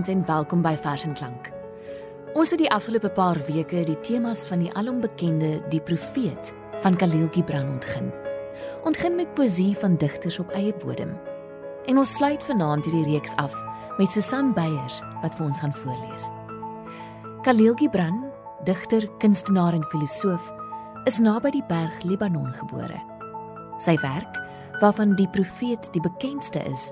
Goeienaand en welkom by Vers en Klank. Ons het die afgelope paar weke die temas van die alombekende Die Profeet van Khalil Gibran ontgin. Ontgin met poesie van digters op eie bodem. En ons sluit vanaand hierdie reeks af met Susan Beyers wat vir ons gaan voorlees. Khalil Gibran, digter, kunstenaar en filosoof, is naby die berg Libanon gebore. Sy werk, waarvan Die Profeet die bekendste is,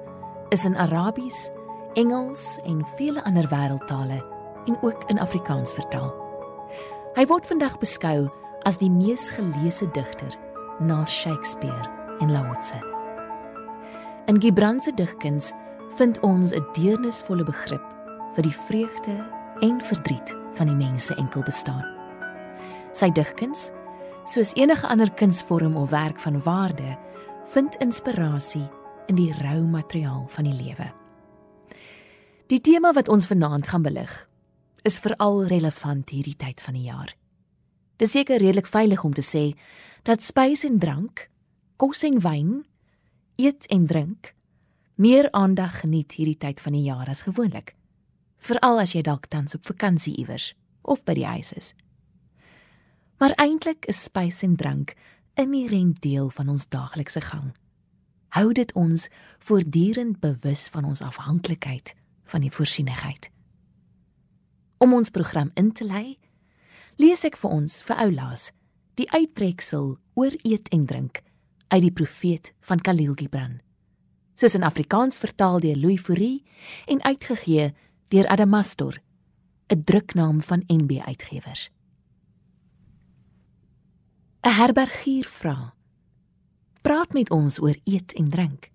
is in Arabies Engels en vele ander wêreldtale en ook in Afrikaans vertaal. Hy word vandag beskou as die mees geleesde digter na Shakespeare en Lao Tse. In Gibran se digkuns vind ons 'n deernisvolle begrip vir die vreugde en verdriet van die mense enkel bestaan. Sy digkuns, soos enige ander kunsvorm of werk van waarde, vind inspirasie in die rou materiaal van die lewe. Die tema wat ons vanaand gaan belig, is veral relevant hierdie tyd van die jaar. Dis seker redelik veilig om te sê dat spys en drank, kos en wyn, eet en drink meer aandag geniet hierdie tyd van die jaar as gewoonlik. Veral as jy dalk tans op vakansie iewers of by die huis is. Maar eintlik is spys en drank 'n inherent deel van ons daaglikse gang. Hou dit ons voortdurend bewus van ons afhanklikheid van die voorsienigheid. Om ons program in te lei, lees ek vir ons vir oulaas die uittreksel oor eet en drink uit die profeet van Khalil Gibran. Soos in Afrikaans vertaal deur Louis Fourie en uitgegee deur Adamastor, 'n druknaam van NB Uitgewers. 'n Herbergier vra: "Praat met ons oor eet en drink."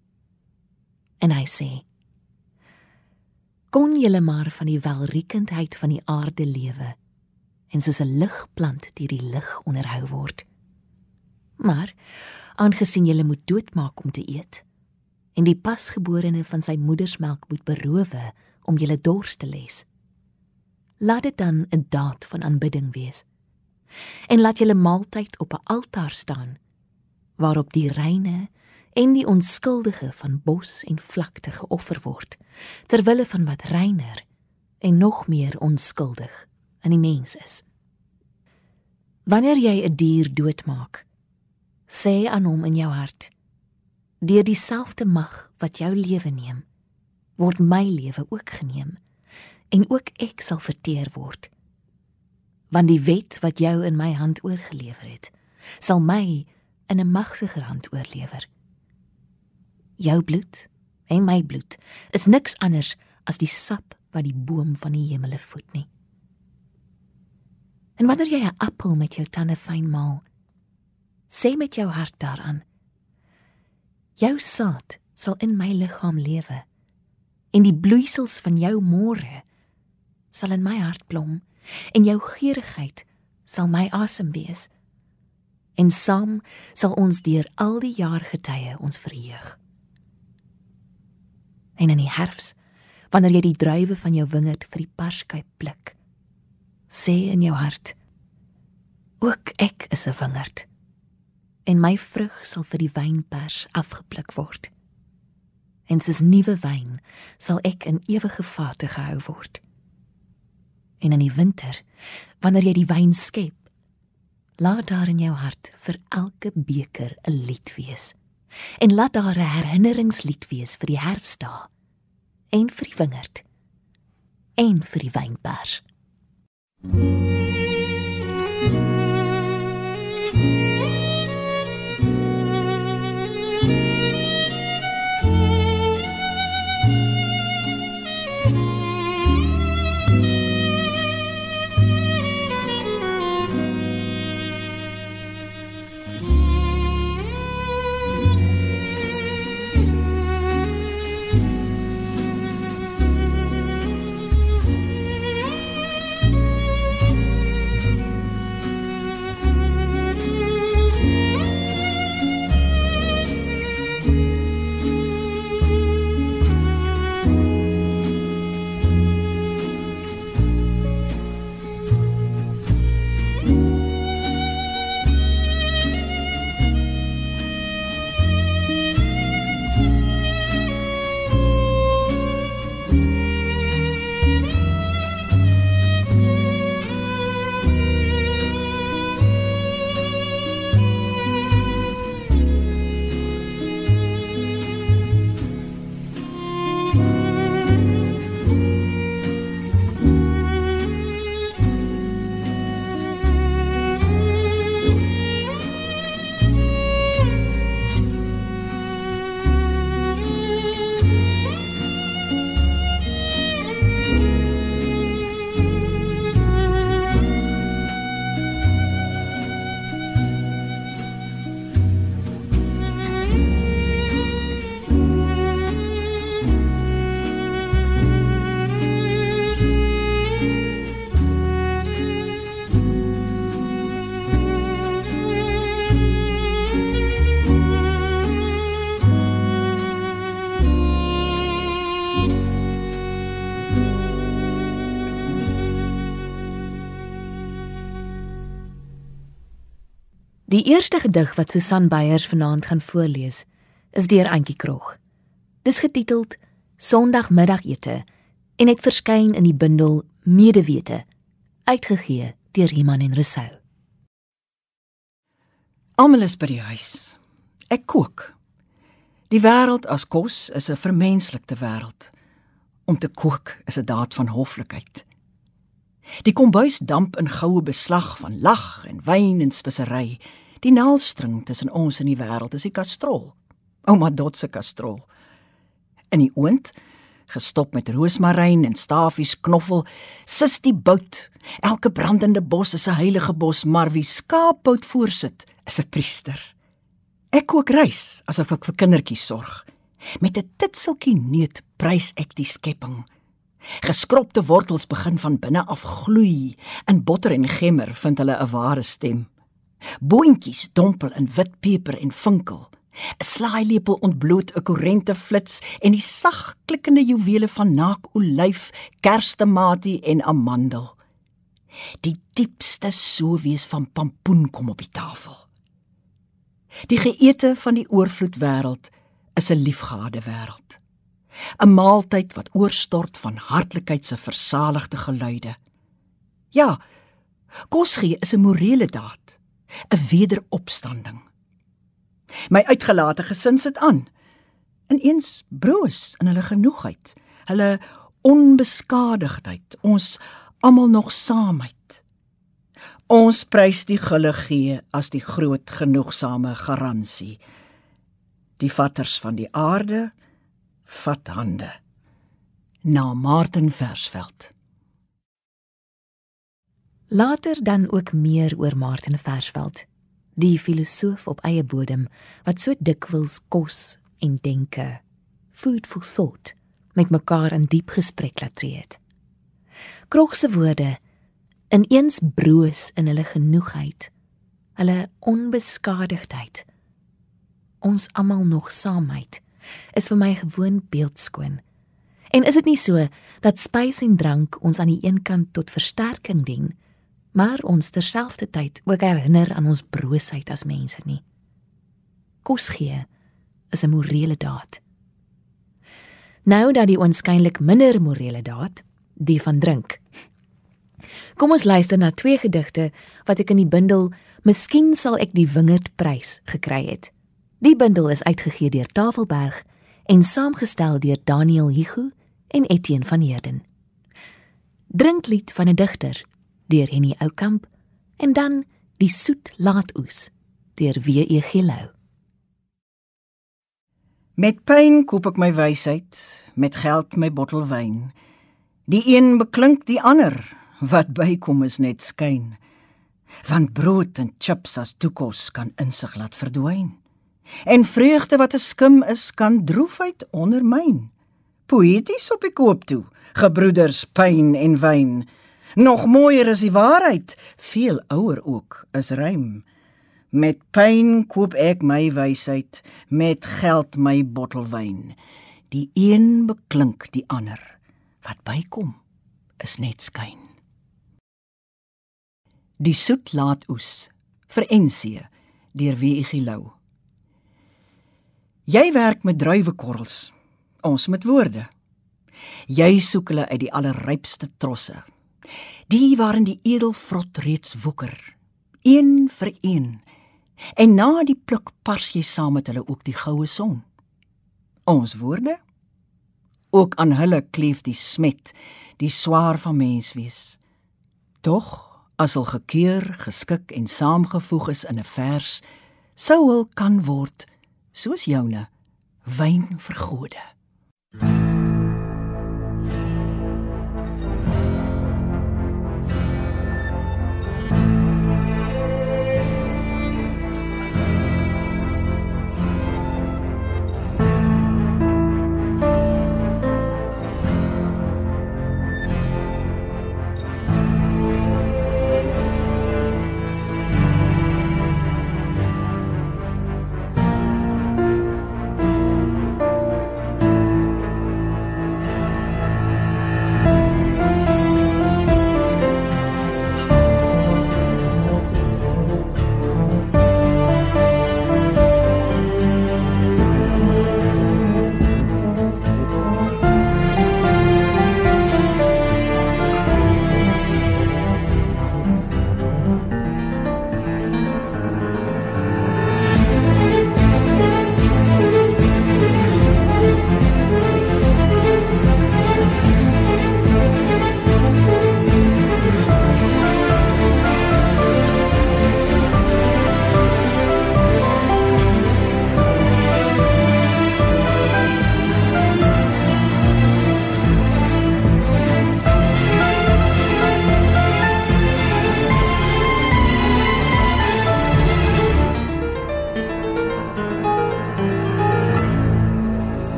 En hy sê: kon julle maar van die welriekendheid van die aarde lewe en soos 'n ligplant deur die lig onderhou word. Maar aangesien julle moet doodmaak om te eet en die pasgeborene van sy moedersmelk moet berowe om julle dors te les, laat dit dan 'n daad van aanbidding wees. En laat julle maaltyd op 'n altaar staan waarop die reine en die onskuldige van bos en vlakte geoffer word ter wille van wat reiner en nog meer onskuldig in die mens is. Wanneer jy 'n dier doodmaak, sê aan hom in jou hart: Deur dieselfde mag wat jou lewe neem, word my lewe ook geneem en ook ek sal verteer word. Want die wet wat jou in my hand oorgelewer het, sal my in 'n magtiger hand oorlewer jou bloed en my bloed is niks anders as die sap wat die boom van die hemele voed nie. En wanneer jy 'n appel met jou tande fyn maal, sê met jou hart daaraan: Jou saad sal in my liggaam lewe en die bloeisels van jou môre sal in my hart blom en jou geurigheid sal my asem wees. En saam sal ons deur al die jaargetye ons verheug en in die herfs wanneer jy die druiwe van jou wingerd vir die parskyp pluk sê in jou hart ook ek is 'n wingerd en my vrug sal vir die wynpers afgepluk word. En soos nuwe wyn sal ek in ewige vate gehou word. En in die winter wanneer jy die wyn skep laat daar in jou hart vir elke beker 'n lied wees en laat daar 'n herinneringslied wees vir die herfsdae en vir die wingerd en vir die wynpers. Die eerste gedig wat Susan Beyers vanaand gaan voorlees, is deur Antjie Krog. Dis getiteld Sondagmiddagete en het verskyn in die bundel Medewete, uitgegee deur Iman en Resou. Almal is by die huis. Ek kook. Die wêreld as kos is 'n vermenslikte wêreld. Om te kook is 'n daad van hoflikheid. Die kombuis damp in goue beslag van lag en wyn en spesery. Die naaldstring tussen ons en die wêreld is die kastrol. Ouma Dot se kastrol. In die oond gestop met roosmaryn en stafies knoffel, sis die bout. Elke brandende bos is 'n heilige bos, maar wie skaapbout voorsit, is 'n priester. Ek kook rys asof ek vir kindertjies sorg. Met 'n titseltjie neut prys ek die skepping. Geskropte wortels begin van binne af gloei, in botter en gemmer vind hulle 'n ware stem. Boontjies dompel in wit peper en vinkel. 'n Slaailepel ontbloot 'n korrente flits en die sag klikkende juwele van naakolyf, kerstematie en amandel. Die diepste sowees van pampoen kom op die tafel. Die geëte van die oorvloed wêreld is 'n liefgehade wêreld. 'n Maaltyd wat oorstort van hartlikheid se versaligde geluide. Ja, kos gee is 'n morele daad, 'n wederopstanding. My uitgelate gesin sit aan. Ineens broos in hulle genoegheid, hulle onbeskadigdheid, ons almal nog saamheid. Ons prys die gulle gee as die groot genoegsame garansie. Die vatters van die aarde vat hande. Na Martin Versveld. Later dan ook meer oor Martin Versveld die filosoof op eie bodem wat so dikwels kos en denke food for thought met mekaar in diep gesprek laat tree het. Krog se woorde ineens broos in hulle genoegheid, hulle onbeskadigdheid. Ons almal nog saamheid is vir my gewoon beeldskoon. En is dit nie so dat spys en drank ons aan die een kant tot versterking dien, maar ons terselfdertyd ook herinner aan ons broosheid as mense nie. Kos gee is 'n morele daad. Nou dat die onskynlik minder morele daad, die van drink. Kom ons luister na twee gedigte wat ek in die bundel Miskien sal ek die wingerd prys gekry het. Die bundel is uitgegee deur Tafelberg en saamgestel deur Daniel Hugo en Etienne van Heerden. Drinklied van 'n digter deur Henny Oukamp en dan Die soet laatoes deur W.E. Gilou. Met pyn koop ek my wysheid, met geld my bottel wyn. Die een beklink die ander, wat bykom is net skyn. Want brood en chips as toekos kan insig laat verdwyn. En vreugde wat 'n skim is, kan droefheid ondermyn. Poeties op die koop toe, gebroeders pyn en wyn. Nog mooier is die waarheid, veel ouer ook is rym. Met pyn koop ek my wysheid, met geld my bottel wyn. Die een beklink die ander. Wat bykom is net skyn. Die soet laat oes vir NC deur W.E. Lou. Jy werk met druiwekorrels, ons met woorde. Jy soek hulle uit die allerrypste trosse die waarin die edelvrot reeds woeker een vir een. En na die pluk pars jy saam met hulle ook die goue son. Ons woorde? Ook aan hulle kleef die smet die swaar van mens wees. Tog as al gekeur geskik en saamgevoeg is in 'n vers sou hul kan word soos joune wyn vergode. thank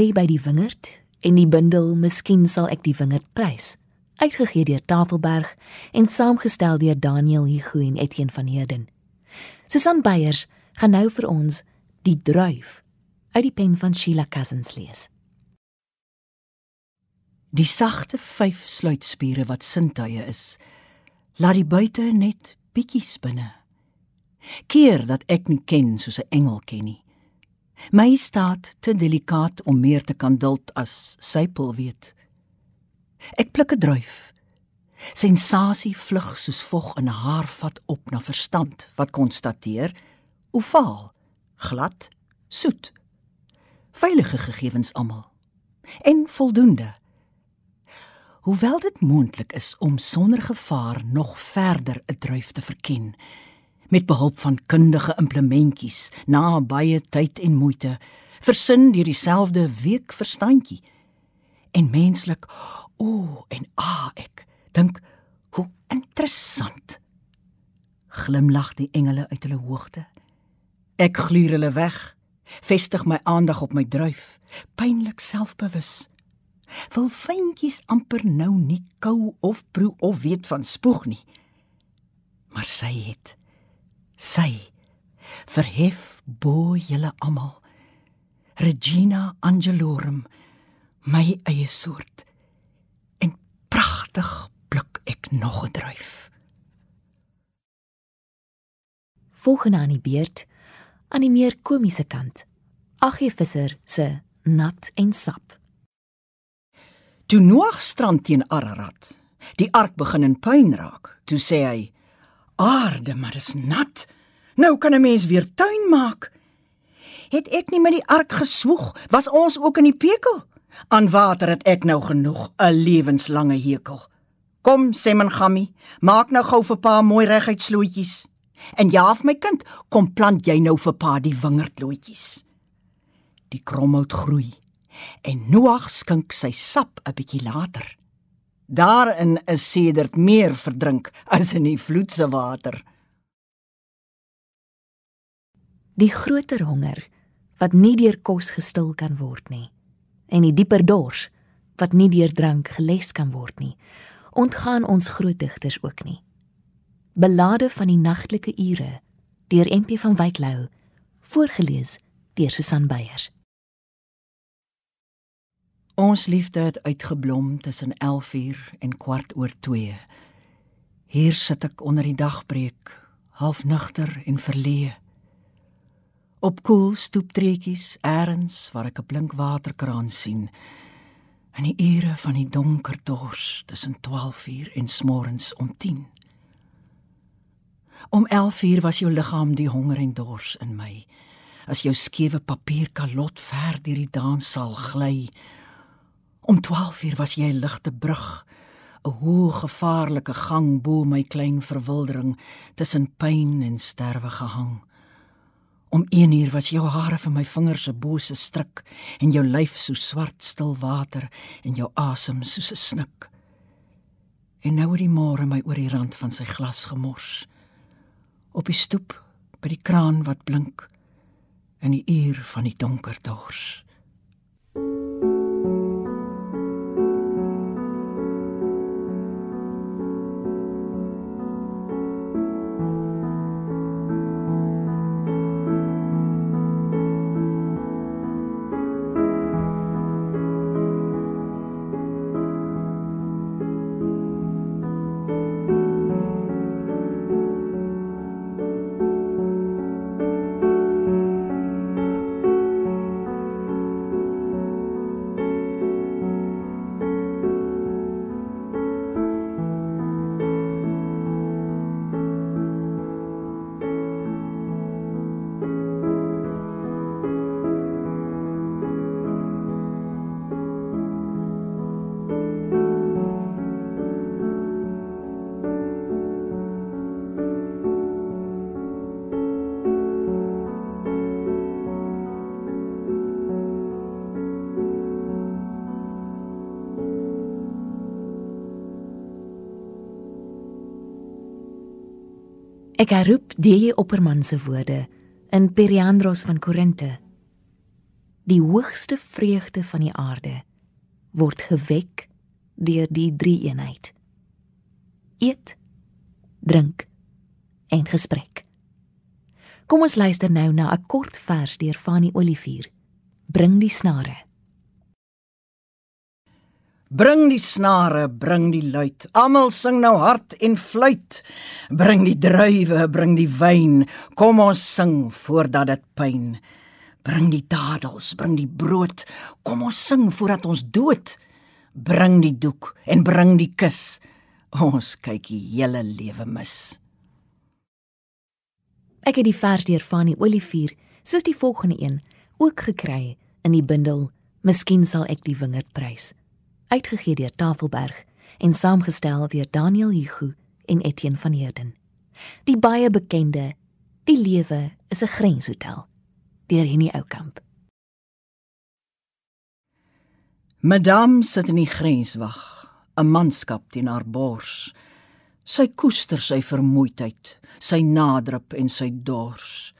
bly by die wingerd en die bundel Miskien sal ek die wingerd prys. Uitgegee deur Tafelberg en saamgestel deur Daniel Hugo en Etienne van Heerden. Susan Beyers gaan nou vir ons die druif uit die pen van Sheila Cousins lees. Die sagte vyf sluitspiere wat sintuie is, laat die buite net bietjies binne. Keer dat ek nie ken soos 'n engel ken nie. My staat te delikaat om meer te kan duld as sypel weet. Ek pluk 'n druif. Sensasie vlug soos vog in 'n haarvat op na verstand wat konstateer: ovaal, glad, soet. Veilige gegevens almal. En voldoende. Hoewel dit moontlik is om sonder gevaar nog verder 'n druif te verken, met behulp van kundige implementjies na baie tyd en moeite versin deur dieselfde week verstandjie en menslik o oh, en a ah, ek dink hoe interessant! Glimlag die engele uit hulle hoogte. Ek gluur hulle weg vestig my aandag op my druif pynlik selfbewus. Wil fyntjies amper nou nie kou of proe of weet van spoeg nie. Maar sy het sy verhef bo julle almal. Regina Angelorum my eie soort. En pragtig pluk ek nog 'n druif volgende aan die beurt aan die meer komiese kant Aggie Visser se nat en sap. Toe Noag strand teen Ararat die ark begin in puin raak toe sê hy aarde, maar dis nat. Nou kan 'n mens weer tuin maak. Het ek nie met die ark geswoeg, was ons ook in die pekel. Aan water het ek nou genoeg, 'n lewenslange hekel. Kom, sê men gammy, maak nou gou vir pa mooi reguit slootjies. En ja, vir my kind, kom plant jy nou vir pa die wingerdlootjies. Die kromhout groei en Noag skink sy sap 'n bietjie later. Daarin is sedert meer verdrink as in die vloedse water. Die groter honger wat nie deur kos gestil kan word nie en die dieper dors wat nie deur drank geles kan word nie ontgaan ons groot digters ook nie. Belade van die nagtelike ure deur MP van Wyklou voorgeles deur Susan Beyers. Ons liefde het uitgeblom tussen 11uur en kwart oor 2. Hier sit ek onder die dagbreek, half nugter en verleë. Op koel stoeptreetjies eers waar ek 'n blink waterkraan sien. In die ure van die donker dors tussen 12uur en smorens om 10. Om 11uur was jou liggaam die honger en dors in my. As jou skewe papierkalot ver deur die danssaal gly, Om 12uur was jy 'n ligte brug, 'n hoë gevaarlike gang bo my klein verwildering tussen pyn en sterwe gehang. Om 1uur was jou hare vir my vingers 'n bose stryk en jou lyf so swart stil water en jou asem soos 'n snik. En nou het die môre my oor die rand van sy glas gemors. Op die stoep by die kraan wat blink in die uur van die donker dors. Ek herroep DJ Opperman se woorde in Periandros van Korinte. die hoogste vreugde van die aarde, word gewek deur die drie eenheid. Eet, drink en gesprek. Kom ons luister nou na 'n kort vers deur Fanny Olivier. Bring die snare. Bring die snare, bring die luit. Almal sing nou hard en fluit. Bring die druiwe, bring die wyn. Kom ons sing voordat dit pyn. Bring die dadels, bring die brood. Kom ons sing voordat ons dood. Bring die doek en bring die kus. Ons kyk die hele lewe mis. Ek het die vers deur Fanny Olivier, soos die volgende een, ook gekry in die bundel Miskien sal ek die wingerd prys uitgegee deur Tafelberg en saamgestel deur Daniel Hugo en Etienne van Heerden. Die baie bekende Die lewe is 'n grenshotel deur Henny Oukamp. Madame sit in die grenswag, 'n manskap teen haar bors. Sy koester sy vermoeidheid, sy nadrup en sy dors.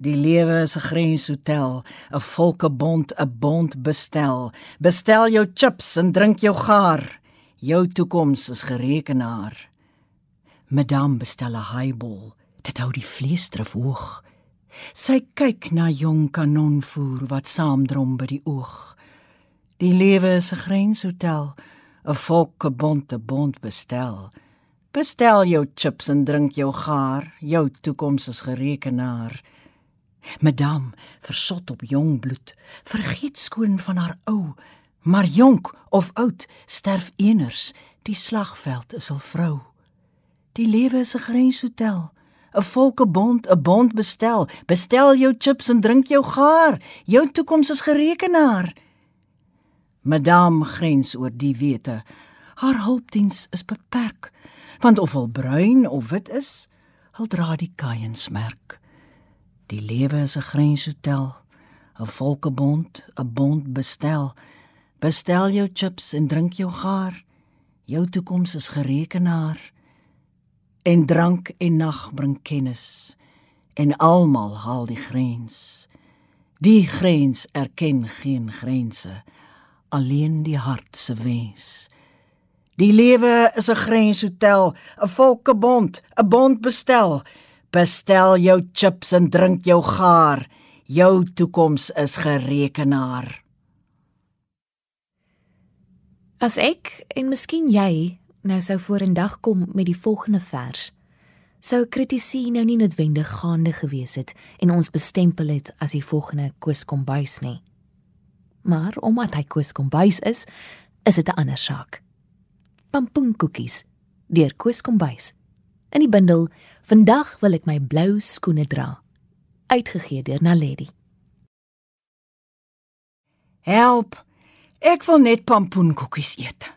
Die lewe is 'n grenshotel, 'n volkebond, 'n bond bestel. Bestel jou chips en drink jou gaar. Jou toekoms is gerekenaar. Madame bestel 'n highball. Dit hou die vleesdrif hoog. Sy kyk na jong kanonvoer wat saamdrom by die oog. Die lewe is 'n grenshotel, 'n volkebond, 'n bond bestel. Bestel jou chips en drink jou gaar. Jou toekoms is gerekenaar. Madame, versot op jong bloed, vergeet skoon van haar ou, maar jonk of oud sterf eners, die slagveld is al vrou. Die lewe is 'n grenshotel, 'n volkebond, 'n bond bestel. Bestel jou chips en drink jou gaar, jou toekoms is gerekenaar. Madame grens oor die wete. Haar hulpdiens is beperk, want of al bruin of wit is, hul dra die kaiensmerk. Die lewe is 'n grenshotel, 'n volkebond, 'n bond bestel. Bestel jou chips en drink jou gaar. Jou toekoms is gerekenaar. En drank en nag bring kennis. En almal haal die grens. Die grens erken geen grense, alleen die hart se wens. Die lewe is 'n grenshotel, 'n volkebond, 'n bond bestel. Bestel jou chips en drink jou gaar. Jou toekoms is gerekenaar. As ek en miskien jy nou sou vorendag kom met die volgende vers, sou kritisie nou nie noodwendig gaande gewees het en ons bestempel het as die volgende Koos Kombuis nie. Maar omdat hy Koos Kombuis is, is dit 'n ander saak. Pampoenkoekies deur Koos Kombuis in die bundel Vandag wil ek my blou skoene dra uitgegee deur Naledi. Help ek wil net pampoenkoekies eet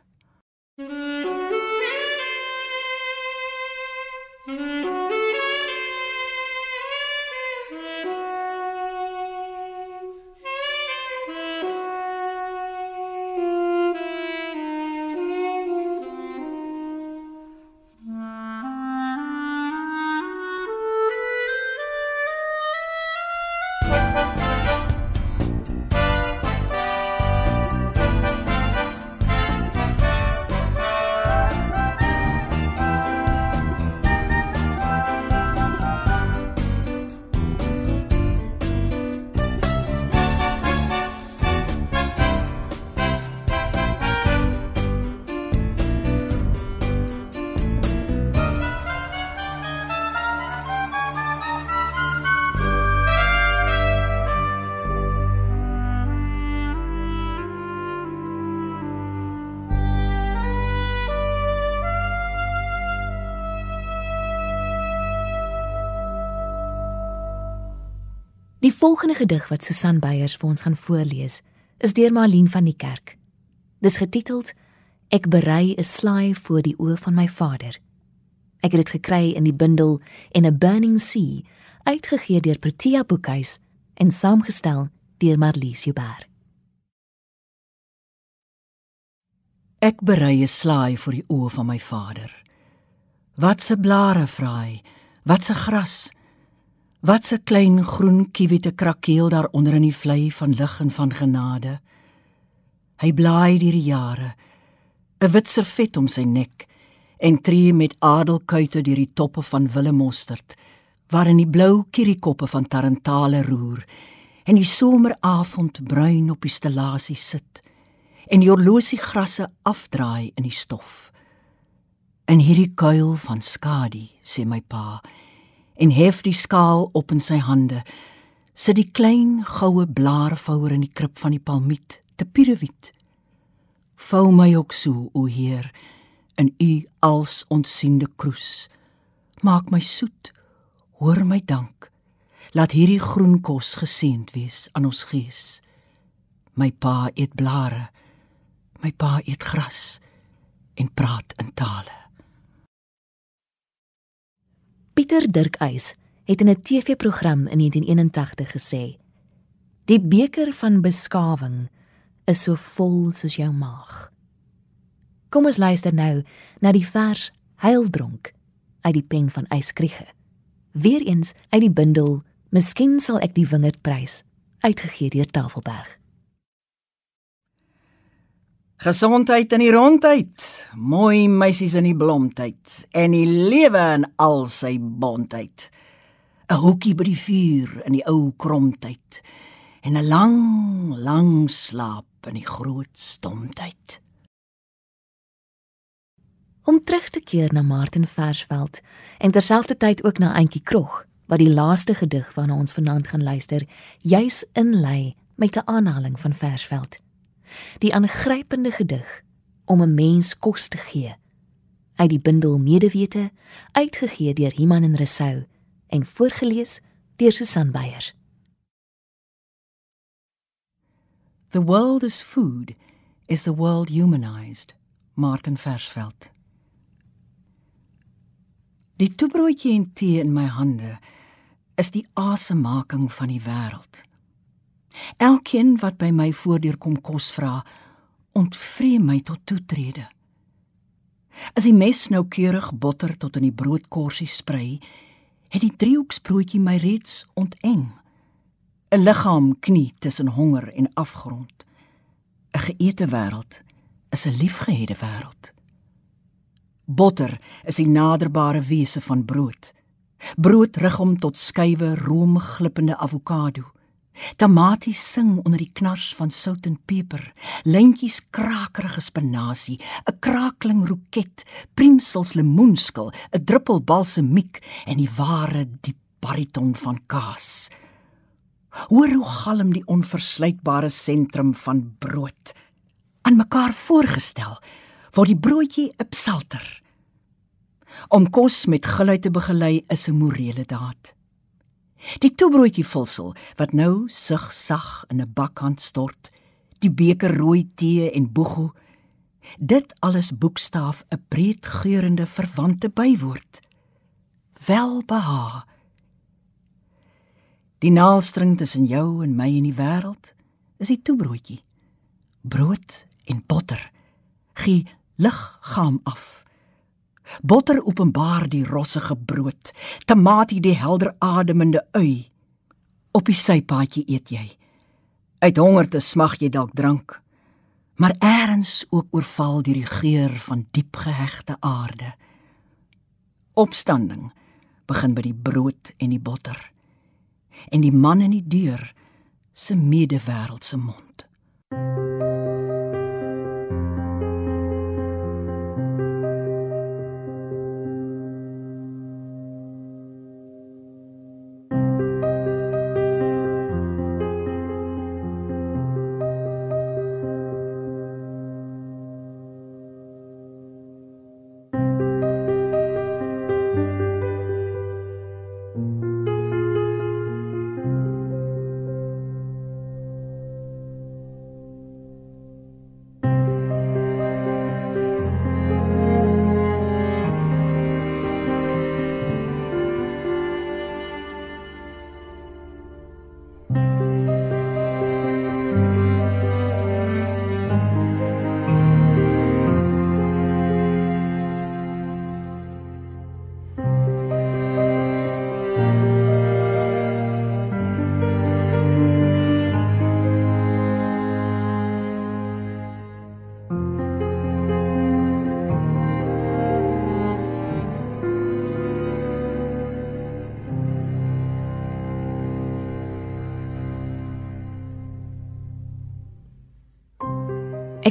Die volgende gedig wat Susan Beyers vir ons gaan voorlees, is deur Marlene van die Kerk. Dis getiteld Ek berei 'n slaai voor die oë van my Vader. Ek het dit gekry in die bundel In a Burning Sea, uitgegee deur Protea Boekhuis en saamgestel deur Marlies Joubert. Ek berei 'n slaai voor die oë van my Vader. Wat se blare vraai, wat se gras, Wat 'n klein groen kiewiete krakeel daar onder in die vlei van lig en van genade. Hy blaai deur die jare, 'n wit servet om sy nek en tree met adelkuite deur die toppe van willemosterd, waarin die blou kierikoppe van tarantale roer en die someravond bruin op die stellasie sit en die horlosie grasse afdraai in die stof. In hierdie kuil van skadu, sê my pa, en hef die skaal op in sy hande, sit die klein goue blaarvouer in die krib van die palmiet, te pirewiet. Vou my ook so, o Heer, in u als ontsiende kroes. Maak my soet, hoor my dank. Laat hierdie groen kos geseënd wees aan ons gees. My pa eet blare, my pa eet gras en praat in tale. Pieter Dirk Eis het in 'n TV-program in 1981 gesê: "Die beker van beskawing is so vol soos jou maag." Kom ons luister nou na die vers Heildronk uit die pen van Eyskriege. Weereens uit die bundel Miskien sal ek die wingerd prys, uitgegee deur Tafelberg. Gesondheid in die rondheid, mooi meisies in die blomtyd en die lewe in al sy bontheid. 'n Hoekie by die vuur in die ou kromtyd en 'n lang, lang slaap in die groot stomtyd. Om terug te keer na Martin Versveld en terselfdertyd ook na Auntie Krog, wat die laaste gedig waarna ons vanaand gaan luister, juis inlei met 'n aanhaling van Versveld die aangrypende gedig om 'n mens kos te gee uit die bundel medewete uitgegee deur Iman en Resou en voorgeles deur Susan Beyer. The world is food is the world humanized Martin Versveld. Die toebroodjie en tee in my hande is die asemaking van die wêreld Elkeen wat by my voordeur kom kos vra, ontvreem my tot toetrede. As die mes noukeurig botter tot in die broodkorsie sprei, het die driehoeksbroodjie my reeds onteng. 'n Liggaam knie tussen honger en afgrond. 'n Geëte wêreld is 'n liefgehede wêreld. Botter is die naderbare wese van brood. Brood rig hom tot skywe roomglippende avokado. Tamaties sing onder die knars van sout en peper, lyntjies krakerige spinasie, 'n krakeling roket, primsels lemoenskil, 'n druppel balsamiek en die ware diep bariton van kaas. Hoor hoe galm die onverslytbare sentrum van brood aan mekaar voorgestel word die broodjie 'n psalter. Om kos met gulheid te begelei is 'n morele daad. Die toebroodjie vulsel wat nou sug sag in 'n bakhand stort, die beker rooi tee en boegoe. Dit alles boekstaaf 'n breed geurende verwante bywoord. Welbeha. Die naalstring tussen jou en my in die wêreld is die toebroodjie. Brood en botter. Gie liggaam af. Botter openbaar die rossige brood, tamatie die helder ademende ui. Op die sypaadjie eet jy. Uit honger te smag jy dalk drank, maar eers ook oorval deur die geur van diep gehegte aarde. Opstanding begin by die brood en die botter en die man in die deur se medewêreldse mond.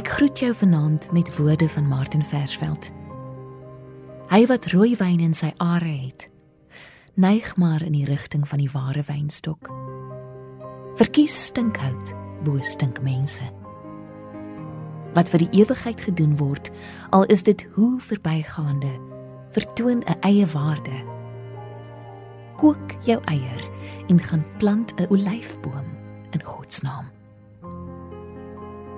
Ek groet jou vanaand met woorde van Martin Versveld. Hy wat rooi wyn in sy are het, neig maar in die rigting van die ware wynstok. Verkies stinkhout bo stinkmense. Wat vir die ewigheid gedoen word, al is dit hoe verbygaande, vertoon 'n eie waarde. Kook jou eier en gaan plant 'n olyfboom in God se naam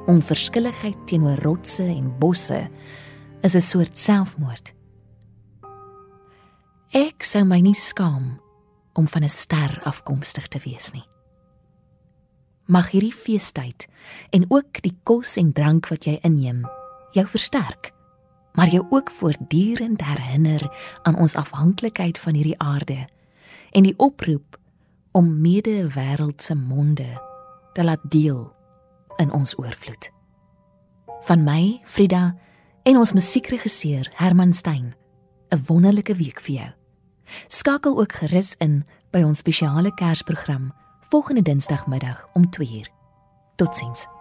onverskilligheid teenoor rotse en bosse is 'n soort selfmoord. Ek sou my nie skaam om van 'n ster afkomstig te wees nie. Mag hierdie feestyd en ook die kos en drank wat jy inneem jou versterk, maar jou ook voortdurend herinner aan ons afhanklikheid van hierdie aarde en die oproep om mede-wêreldse monde te laat deel in ons oorvloed. Van my, Frida, en ons musiekregisseur Herman Stein. 'n Wonderlike week vir jou. Skakel ook gerus in by ons spesiale Kersprogram volgende Dinsdagmiddag om 2uur. Totsiens.